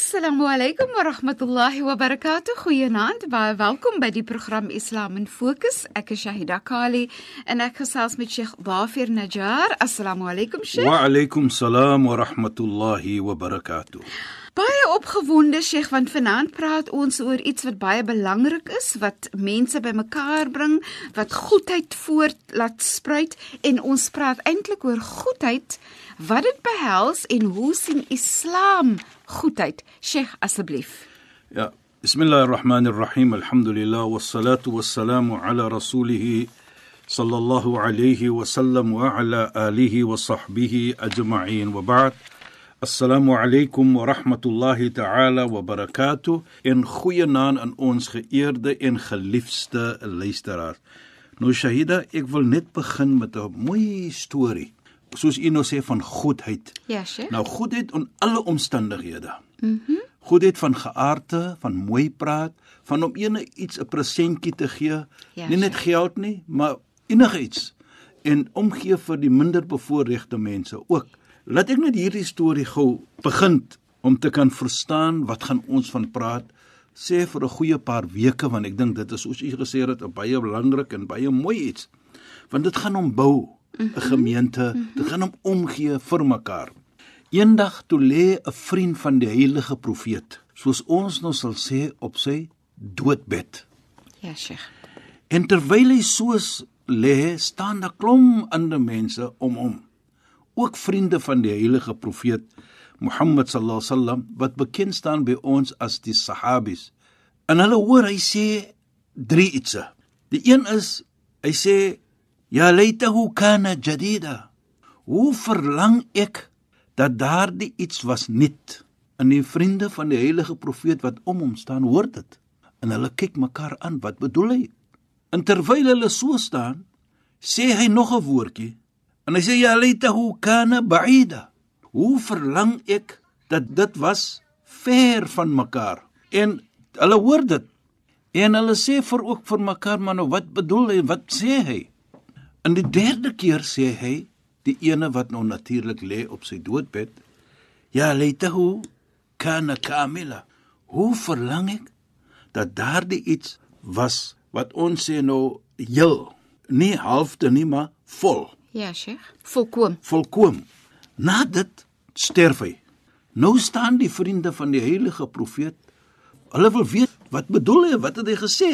Assalamu alaykum wa rahmatullahi wa barakatuh. Goeienaand. Baie welkom by die program Islam in Fokus. Ek is Shahida Kali en ek gesels met Sheikh Dafir Najjar. Assalamu alaykum Sheikh. Wa alaykum salaam wa rahmatullahi wa barakatuh. Baie opgewonde Sheikh want vanaand praat ons oor iets wat baie belangrik is wat mense bymekaar bring, wat goedheid voort laat spruit en ons praat eintlik oor goedheid wat dit behels en hoe sien Islam goedheid? Sheikh asseblief. Ja, bismillahirrahmanirrahim. Alhamdulillah wassalatu wassalamu ala rasulih sallallahu alayhi wa sallam wa ala alihi wa sahbihi ajma'in wa ba'd. Assalamu alaykum wa rahmatullahi ta'ala wa barakatuh. In goeie naam aan ons geëerde en geliefde luisteraars. Nou Shahida, ek wil net begin met 'n mooi storie soos u nou sê van goedheid. Ja, Sheikh. Nou goedheid in alle omstandighede. Mhm. Mm goedheid van geaardte, van mooi praat, van om ene iets 'n presentjie te gee, Ja, nie net geld nie, maar enigiets en omgee vir die minder bevoorregte mense ook. Laat ek net hierdie storie gou begin om te kan verstaan wat gaan ons van praat sê vir 'n goeie paar weke want ek dink dit is soos u gesê het 'n baie belangrik en baie mooi iets. Want dit gaan om bou 'n gemeente, dit gaan om omgee vir mekaar. Eendag toe lê 'n vriend van die heilige profeet, soos ons nou sal sê op sy doodbed. Ja, Sheikh. En terwyl hy soos lê, staan daar klom ander mense om hom. Ook vriende van die heilige profeet Mohammed sallallahu alaihi wasallam wat bekend staan by ons as die Sahabis. En hulle hoor hy sê drie ietsie. Die een is hy sê ya laitahu kana jadida. Hoe verlang ek dat daardie iets was nuut. En die vriende van die heilige profeet wat om hom staan, hoor dit. En hulle kyk mekaar aan, wat bedoel hy? En terwyl hulle so staan, sê hy nog 'n woordjie. En hy sê ya laitahu kana ba'ida. Hoe verlang ek dat dit was ver van mekaar. En hulle hoor dit. En hulle sê vir ook vir mekaar, maar nou wat bedoel hy? Wat sê hy? In die derde keer sê hy, die ene wat nou natuurlik lê op sy doodbed, ya laitahu kana kamila. Hoe verlang ek dat daardie iets was wat ons sê nou heel, nie halfte nie, maar vol, Ja, Sheikh. Volkom. volkom. Na dit sterf hy. Nou staan die vriende van die heilige profeet. Hulle wil weet wat bedoel hy? Wat het hy gesê?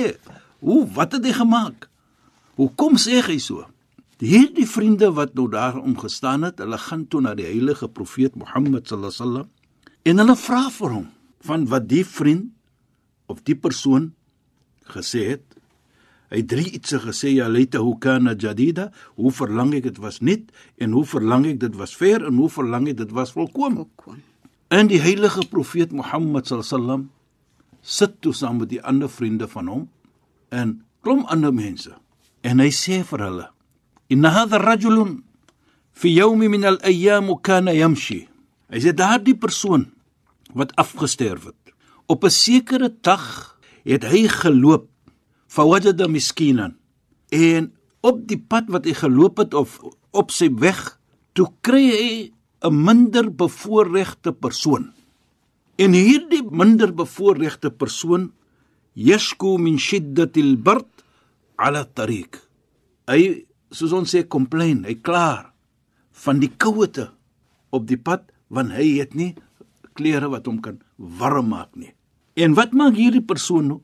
Hoe wat het hy gemaak? Hoekom sê hy so? Hierdie vriende wat nou daar omgestaan het, hulle gaan toe na die heilige profeet Mohammed sallallahu alaihi wasallam en hulle vra vir hom van wat die vriend of die persoon gesê het. Hy het drie ietsie gesê ja laita hoe kana jadida, hoe verlang ek dit was nuut en hoe verlang ek dit was ver en hoe verlang ek dit was. Volkom. En die heilige profeet Mohammed sallallahu alaihi wasallam sit toe saam met die ander vriende van hom en klom ander mense en hy sê vir hulle inna hadha rajulun fi yawm min al-ayyam kana yamshi. Hy sê daardie persoon wat afgesterf het op 'n sekere dag het hy geloop fawajada miskinan en op die pad wat hy geloop het of op sy weg toe kry hy 'n minder bevoorregte persoon. En hierdie minder bevoorregte persoon yashku min shiddatil bard ala tariq. Hy soos ons sê complain hy klaar van die kouete op die pad want hy het nie klere wat hom kan warm maak nie. En wat maak hierdie persoon nou?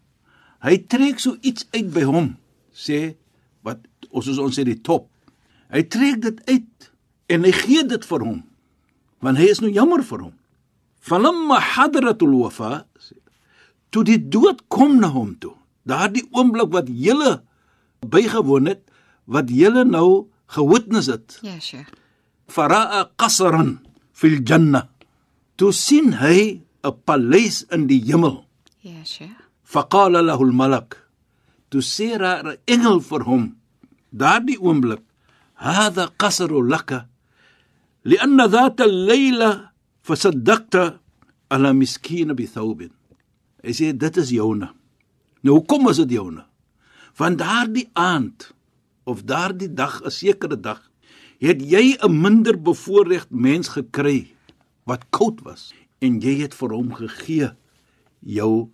Hy trek so iets uit by hom sê wat ons soos ons sê die top. Hy trek dit uit en hy gee dit vir hom want hy is nou jammer vir hom. Falamma hadratul wafa toe die dood kom na hom toe Daardie oomblik wat julle bygewoon het, wat julle nou gewitness het. Ja, Sheikh. Faraa qasran fil janna. Toe sien hy 'n paleis in die hemel. Ja, Sheikh. Faqala lahu al-malak. Toe sê daar 'n engel vir hom. Daardie oomblik, "Hada qasru laka." لأن ذات الليلة فصدقت على مسكين بثوب. Hy sê dit is joune. Nou hoekom is dit joune? Want daardie aand of daardie dag, 'n sekere dag, het jy 'n minder bevoorreg mens gekry wat koud was en jy het vir hom gegee jou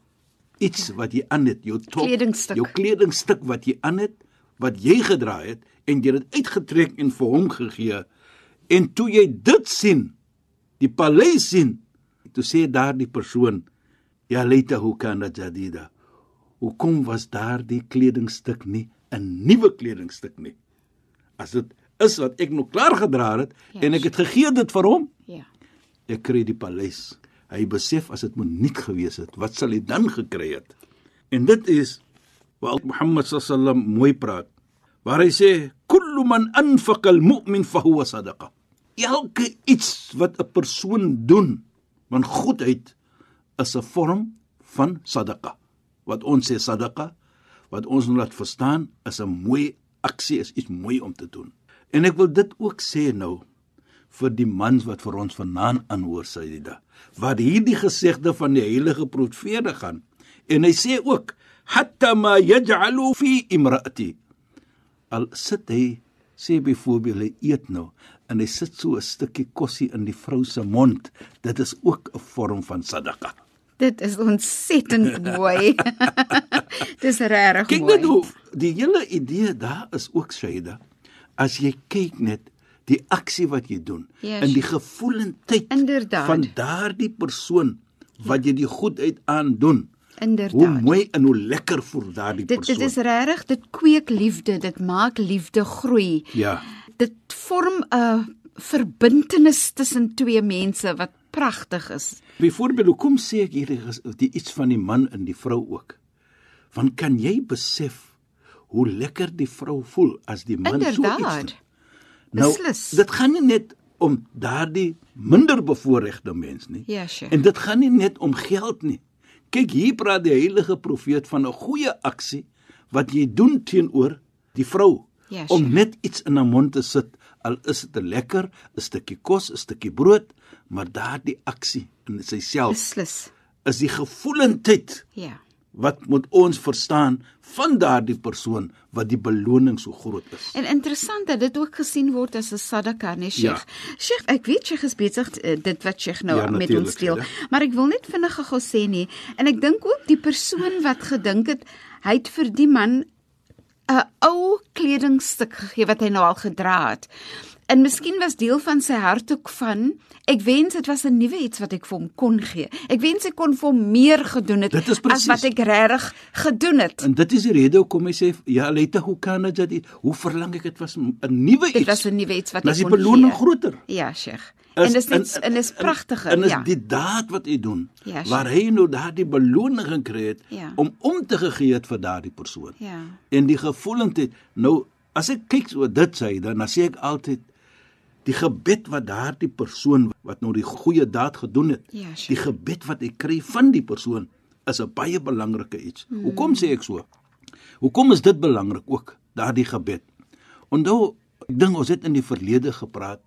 iets wat jy aan het, jou top, Kledingstuk. jou kledingstuk wat jy aan het, wat jy gedra het en jy het dit uitgetrek en vir hom gegee. En toe jy dit sien, die paleis sien, toe sê daardie persoon, "Ya laitahu kana jadida." Hoekom was daardie kledingstuk nie 'n nuwe kledingstuk nie? As dit is wat ek nog klaar gedra het Ja, en ek het gegee dit vir hom, Ja. ek kry die paleis. Hy besef as dit moet nie gewees het, wat sal hy dan gekry het? En dit is waar Mohammed sallam mooi praat. Waar hy sê kullu man anfaqa al-mu'min fa huwa sadaqa. Elke iets wat 'n persoon doen van goedheid is 'n vorm van sadaqa. Wat ons sê sadaqa, wat ons nou laat verstaan, is 'n mooi aksie, is iets mooi om te doen. En ek wil dit ook sê nou vir die mans wat vir ons vanaand aanhoor Sayyida wat hierdie gesegde van die heilige profete gaan. En hy sê ook hatta ma yaj'alu fi imraati. Al sit hy sê byvoorbeeld hy eet nou en hy sit so 'n stukkie kosie in die vrou se mond dit is ook 'n vorm van sadaqa Dit is ontsettend mooi. Dis regtig kyk mooi. net hoe die hele idee daar is ook Sayyida as jy kyk net die aksie wat jy doen Yes. en die gevoelendheid Inderdaad. van daardie persoon wat jy die goedheid aandoen. Hoe Inderdaad. mooi en hoe lekker voel daardie Dit persoon. dit is regtig, dit kweek liefde, dit maak liefde groei. ja. Dit vorm 'n verbintenis tussen twee mense wat pragtig is. Byvoorbeeld, hoekom sê ek hierdie ges- die iets van die man en die vrou ook? Want kan jy besef hoe lekker die vrou voel as die man so iets Inderdaad. doen? Nou, Beslis. dit gaan nie net om daardie minder bevoorregte mens nie. Ja, Sheikh. En dit gaan nie net om geld nie. Kyk, hier praat die heilige profeet van 'n goeie aksie wat jy doen teenoor die vrou Ja, om Sheikh. net iets in haar mond te sit, al is dit 'n lekker, 'n stukkie kos, 'n stukkie brood, maar daardie aksie in syself Beslis. is die gevoelendheid Ja. wat moet ons verstaan van daardie persoon wat die beloning so groot is. En interessant dat dit ook gesien word as 'n sadaka, nee Sheikh. Ja. Sheikh, ek weet Sheikh is besig uh, dit wat Sheikh nou Ja, met ons deel, ja. maar ek wil net vinnig gou sê nie en ek dink ook die persoon wat gedink het hy het vir die man 'n ou kledingstuk gegee wat hy nou al gedra het. En miskien was deel van sy hart ook van ek wens dit was 'n nuwe iets wat ek vir hom kon gee. Ek wens ek kon vir hom meer gedoen het is as wat ek regtig gedoen het. En dit is die rede hoekom hy sê ja, leite hoe kan dit dit hoe verlang ek dit was 'n nuwe iets. Dit was 'n nuwe iets wat ek is die kon beloning gee. groter. Ja, Sheikh. En dis net en dis pragtig, En, en is ja. die daad wat hy doen Ja, waar hy nou daardie beloning gekry het Ja. om om te gegee het vir daardie persoon. Ja. En die gevoelendheid. Nou as ek kyk so dit sê dan dan sê ek altyd die gebed wat daardie persoon wat nou die goeie daad gedoen het, Ja, sure. die gebed wat hy kry van die persoon is 'n baie belangrike iets. Hmm. Hoekom sê ek so? Hoekom is dit belangrik ook daardie gebed? Onthou, ek dink ons het in die verlede gepraat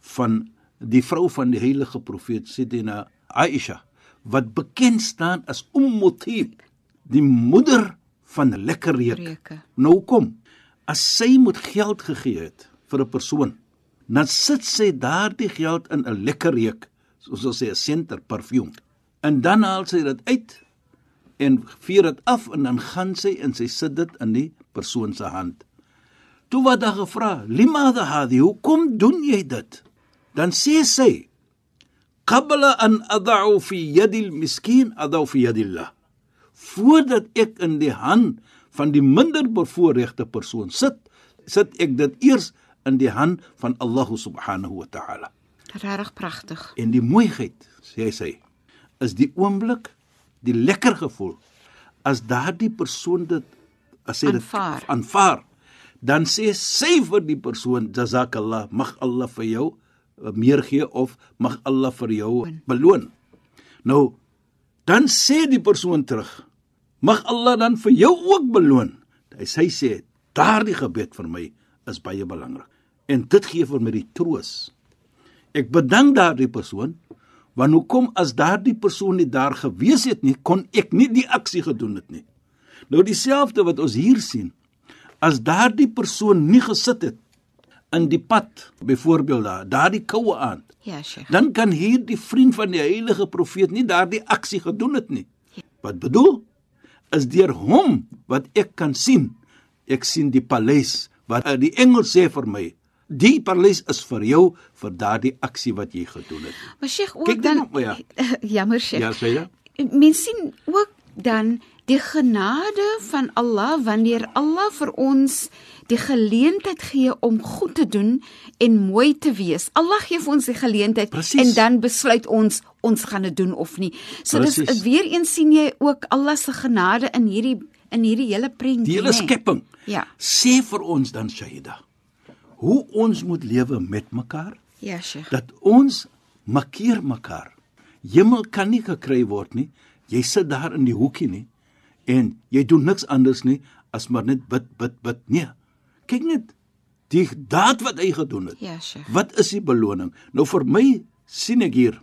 van die vrou van die heilige profeet Sidina Aisha wat bekend staan as Ummutib, die moeder van lekker reuk. Reuke. Nou kom, as sy moet geld gegee het vir 'n persoon, dan sit sy daardie geld in 'n lekker reuk, soos ons sê 'n senter parfuum. En dan haal sy dit uit en vier dit af en dan gaan sy en sy sit dit in die persoon se hand. Toe word daar gevra, "Limada hadi, hoekom doen jy dit?" Dan sê sy, "Qabla an ad'u fi yadi al-miskin, ad'u fi yadi Allah." Voordat ek in die hand van die minder bevoorregte persoon sit, sit ek dit eers in die hand van Allah subhanahu wa ta'ala. Regtig pragtig. En die mooiheid, sê hy sê, is die oomblik, die lekker gevoel as daardie persoon dit as hy dit Aanvaar. aanvaar, dan sê sy vir die persoon jazakallah, mag Allah vir jou uh, meer gee of mag Allah vir jou beloon. Nou dan sê die persoon terug, mag Allah dan vir jou ook beloon. Hy sy sê daardie gebed vir my is baie belangrik. En dit gee vir my die troos. Ek bedank daardie persoon want hoekom as daardie persoon nie daar gewees het nie, kon ek nie die aksie gedoen het nie. Nou dieselfde wat ons hier sien. As daardie persoon nie gesit het in die pad, byvoorbeeld daar, daardie koue aand, Ja, Sheikh. dan kan hierdie vriend van die heilige profeet nie daardie aksie gedoen het nie. Wat bedoel? Is deur hom wat ek kan sien. Ek sien die paleis uh, die engel sê vir my, die paleis is vir jou vir daardie aksie wat jy gedoen het. Maar Sheikh ook Kyk dan op, ja. Jammer Sheikh. Ja, sê jy? Mens sien ook dan die genade van Allah wanneer Allah vir ons die geleentheid gee om goed te doen en mooi te wees. Allah gee vir ons die geleentheid Presies. en dan besluit ons ons gaan dit doen of nie. So Presies. dis weer eens sien jy ook Allah se genade in hierdie in hierdie hele prentjie. Die hele skepping. Ja. Sê vir ons dan Shaida, hoe ons moet lewe met mekaar? Ja, Sheikh. dat ons makkeer mekaar. Hemel kan nie gekry word nie. Jy sit daar in die hoekie nie en jy doen niks anders nie as maar net bid bid bid. Nee. Kyk net die daad wat hy gedoen het. Ja, Sheikh. Wat is die beloning? Nou vir my sien ek hier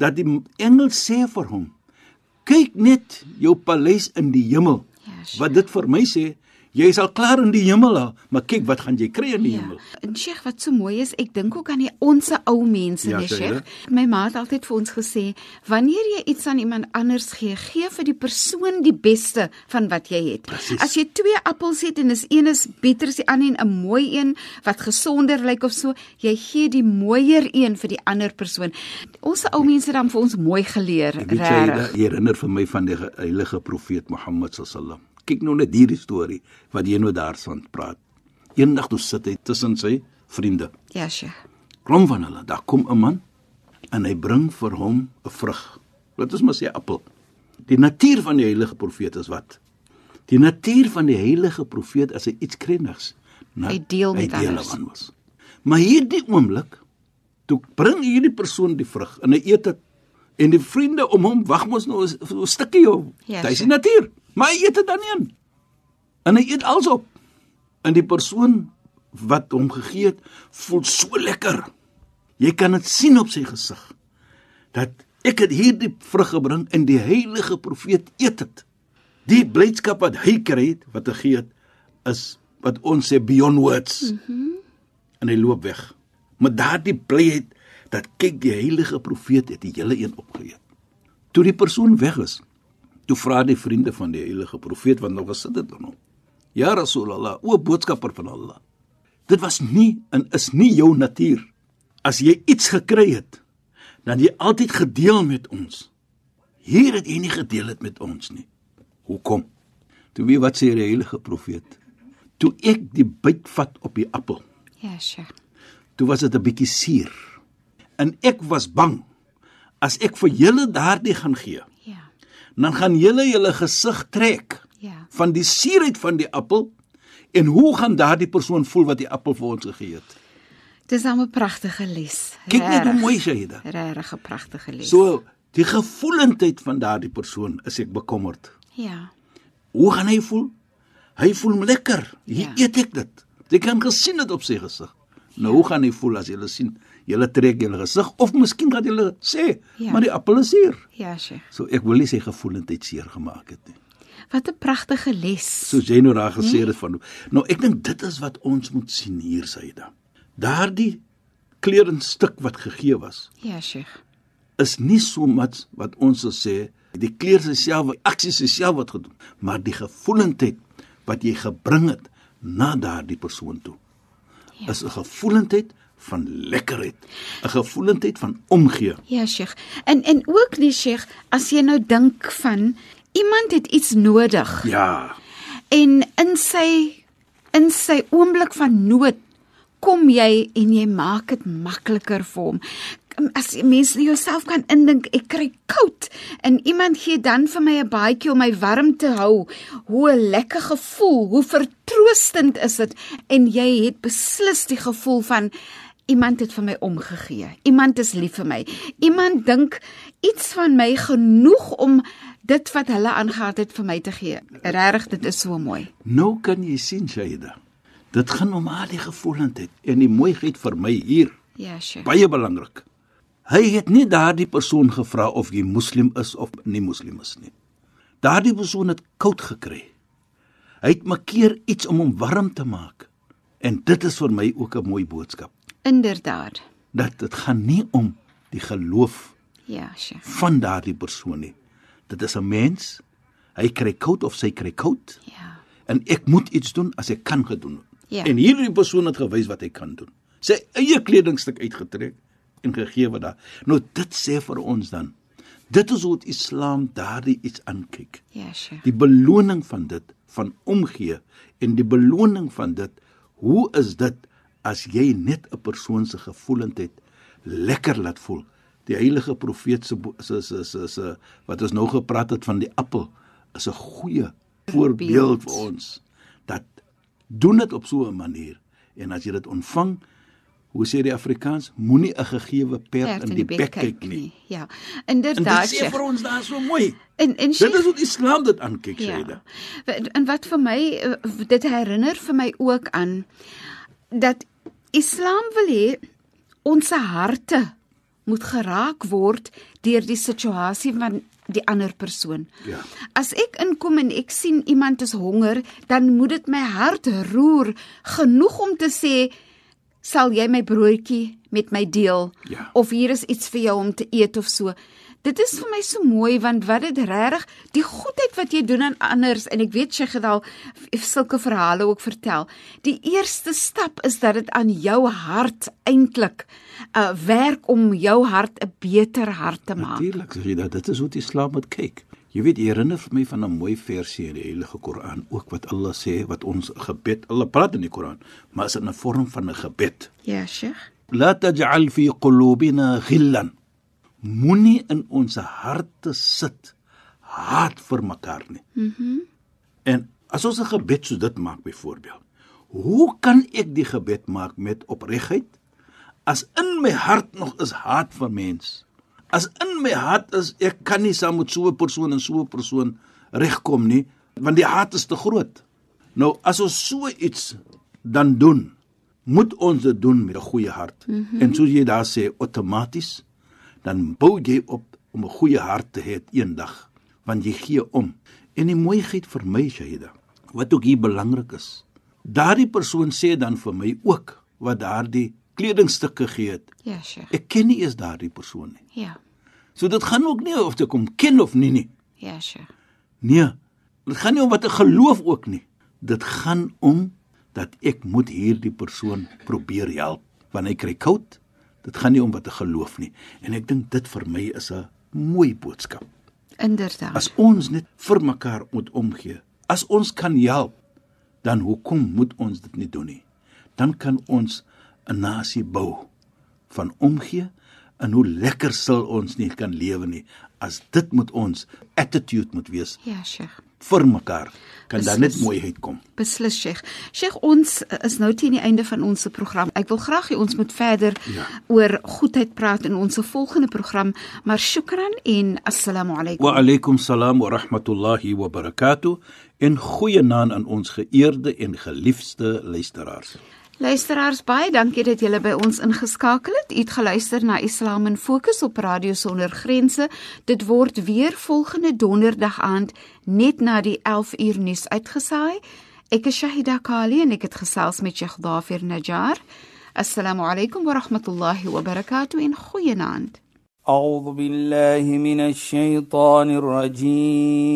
dat die engel sê vir hom: "Kyk net jou paleis in die hemel." Ja, Sheikh. Wat dit vir my sê, jy is al klaar in die hemel, al, maar kyk wat gaan jy kry in die Ja. hemel. En Sheikh, wat so mooi is, ek dink ook aan die onsse ou mense, Ja, nee Sheikh. My ma het altyd vir ons gesê, wanneer jy iets aan iemand anders gee, gee vir die persoon die beste van wat jy het. Presies. As jy twee appels het en is een is beter as die ander en 'n mooi een wat gesonder lyk of so, jy gee die mooier een vir die ander persoon. Ons ou mense het dan vir ons mooi geleer, jy, regtig. dit herinner vir my van die ge- heilige profeet Mohammed sallam. Kyk nou net hierdie storie wat jy nou daarvan praat. Eendag toe sit hy tussen sy vriende. Ja, Sheikh. Klom van hulle, daar kom 'n man en hy bring vir hom 'n vrug. Dit is maar sy appel. Die natuur van die heilige profeet is wat? Die natuur van die heilige profeet as hy iets kry niks. Nou, Hy deel met hy deel anders. Maar hierdie oomblik toe bring hierdie persoon die vrug en hy eet dit en die vriende om hom wag mos nou 'n stukkie jou. Ja, Dis die natuur. Maar hy eet dit dan nie. in. En hy eet alles op. En die persoon wat hom gegee het, voel so lekker. Jy kan dit sien op sy gesig. Dat ek het hierdie vrug gebring en die heilige profeet eet dit. Die blydskap wat hy kry het, wat hy gee het, is wat ons sê beyond words. Mm -hmm. En hy loop weg. Maar daardie blyheid dat kyk die heilige profeet het die hele een opgeëet. Toe die persoon weg is, toe vra die vriende van die heilige profeet want nou gesit het aan hom. Ja Rasulullah, o boodskapper van Allah. Dit was nie en is nie jou natuur. As jy iets gekry het, dan jy altyd gedeel met ons. Hier het jy nie gedeel het met ons nie. Hoekom? Toe weet wat sê die heilige profeet? Toe ek die byt vat op die appel, Ja, Sheikh. toe was dit 'n bietjie suur. En ek was bang as ek vir julle daardie gaan gee, Ja. dan gaan julle julle gesig trek Ja. van die suurheid van die appel en hoe gaan daardie persoon voel wat die appel vir ons gegee het? Dis 'n pragtige les. Kyk net hoe mooi hy dit. Regtig 'n pragtige les. So die gevoelendheid van daardie persoon is ek bekommerd. Ja. Hoe gaan hy voel? Hy voel lekker. Hier Ja. eet ek dit. Jy kan gesien dit op sy gesig. Nou hoe gaan hy voel as jy sien jy trek jou gesig of miskien gaan jy sê, Ja. maar die appel is hier. Ja, Sheikh. So ek wil nie sy gevoelendheid seer gemaak het nie. Wat 'n pragtige les. Soos jy nou daar gesê het van nou ek dink dit is wat ons moet sien hier Saida. Daardie klerenstuk wat gegee was Ja, Sheikh. is nie so wat wat ons sal sê die kleer self, aksie self wat gedoen, maar die gevoelendheid wat jy gebring het na daardie persoon toe. Ja. Is 'n gevoelendheid van lekkerheid, 'n gevoelendheid van omgee. Ja, Sheikh. En en ook nie Sheikh, as jy nou dink van iemand het iets nodig Ja, en in sy in sy oomblik van nood kom jy en jy maak dit makliker vir hom. as mense jouself kan indink, ek kry koud en iemand gee dan vir my 'n baadjie om my warm te hou. Hoe 'n lekker gevoel, hoe vertroostend is dit en jy het beslis die gevoel van iemand het vir my omgegee. Iemand is lief vir my. Iemand dink iets van my genoeg om dit wat hulle aangehad het vir my te gee. Regtig, dit is so mooi. Nou kan jy sien Shaida. Dit gaan om al die gevoelendheid en die mooiheid vir my hier. Ja, sure. Baie belangrik. Hy het nie daardie persoon gevra of jy moslim is of nie moslim is nie. Daardie persoon het koud gekry. Hy het makkeer iets om hom warm te maak. En dit is vir my ook 'n mooi boodskap. Inderdaad. Dat dit gaan nie om die geloof Ja, sure. van daardie persoon nie. Dit is 'n mens. Hy kry koud of sy kry koud Ja. en ek moet iets doen as ek kan gedoen. Ja. En hierdie persoon het gewys wat hy kan doen. Sy eie kledingstuk uitgetrek en gegee wat daar. Nou dit sê vir ons dan. Dit is hoe die Islam daardie iets aankyk. Ja, sure. Die beloning van dit van omgee en die beloning van dit hoe is dit as jy net 'n persoon se gevoelendheid lekker laat voel die heilige profeet se se se se se wat ons nou gepraat het van die appel is 'n goeie voorbeeld vir ons dat doen dit op so 'n manier en as jy dit ontvang hoe sê die Afrikaans moenie 'n gegeewe perd in die bek kyk nie Ja. en dit Inderdaad. sê vir ons daar so mooi En en dit Sheikh, is hoe die Islam dit aankyk Ja. Shaida En wat vir my eh, dit herinner vir my ook aan dat Islam wil hê ons harte moet geraak word deur die situasie van die ander persoon. Ja. As ek inkom en ek sien iemand is honger, dan moet dit my hart roer genoeg om te sê sal jy my broodjie met my deel Ja. of hier is iets vir jou om te eet of so. Dit is vir my so mooi want wat dit regtig die goedheid wat jy doen aan anders en ek weet Sheikh het al sulke verhale ook vertel. Die eerste stap is dat dit aan jou hart eintlik uh werk om jou hart 'n beter hart te maak. Natuurlik sê jy dat dit is hoe die Islam dit kyk. Jy weet, jy herinner vir my van 'n mooi versie in die Heilige Koran ook wat Allah sê wat ons gebed, Allah praat in die Koran, maar is in 'n vorm van 'n gebed. Ja, Sheikh. La taj'al fi qulubina ghillan. Moenie in ons harte sit haat vir mekaar nie. Mhm. Mm en as ons 'n gebed so dit maak byvoorbeeld, hoe kan ek die gebed maak met opregtheid as in my hart nog is haat vir mens? As in my hart is ek kan nie saam met so 'n persoon en so 'n persoon regkom nie, want die haat is te groot. Nou as ons so iets dan doen, moet ons dit doen met 'n goeie hart. Mm -hmm. En soos jy daar sê, outomaties dan bou jy op om 'n goeie hart te hê eendag, want jy gee om. En die mooiheid vir my, Shahida, wat ook hier belangrik is. Daardie persoon sê dan vir my ook wat daardie kledingstuk gegee het. Ja, Sheikh. Ek ken nie eens daardie persoon nie. Ja. So dit gaan ook nie of ek hom ken of nie nie. Ja, Sheikh. Nee. Dit gaan nie om wat ek geloof ook nie. Dit gaan om dat ek moet hierdie persoon probeer help want hy kry koud. Dit gaan nie om wat ek geloof nie. En ek dink dit vir my is 'n mooi boodskap. Inderdaad. As ons net vir mekaar moet omgee, as ons kan help, dan hoekom moet ons dit nie doen nie? Dan kan ons 'n nasie bou van omgee en hoe lekker sal ons nie kan lewe nie as dit moet ons attitude moet wees Ja, Sheikh. vir mekaar kan daar net Beslis. mooiheid kom. Beslis Sheikh. Sheikh, ons is nou teen die einde van ons program. Ek wil graag hê ons moet verder Ja. oor goedheid praat in ons volgende program, maar shukran en assalamu alaykum. Wa alaykum salaam wa rahmatullahi wa barakatuh en goeie naam aan ons geëerde en geliefde luisteraars. Luisteraars, baie dankie dat julle by ons ingeskakel het. U het geluister na Islam in Fokus op Radio Sonder Grense. Dit word weer volgende donderdag aand net na die 11 uur nuus uitgesaai. Ek is Shahida Kali en ek het gesels met Sheikh Dafir Najjar. Assalamu alaykum wa rahmatullahi wa barakatuh en goeienaand. أعوذ بالله من الشيطان الرجيم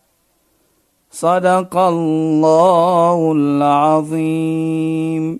صدق الله العظيم.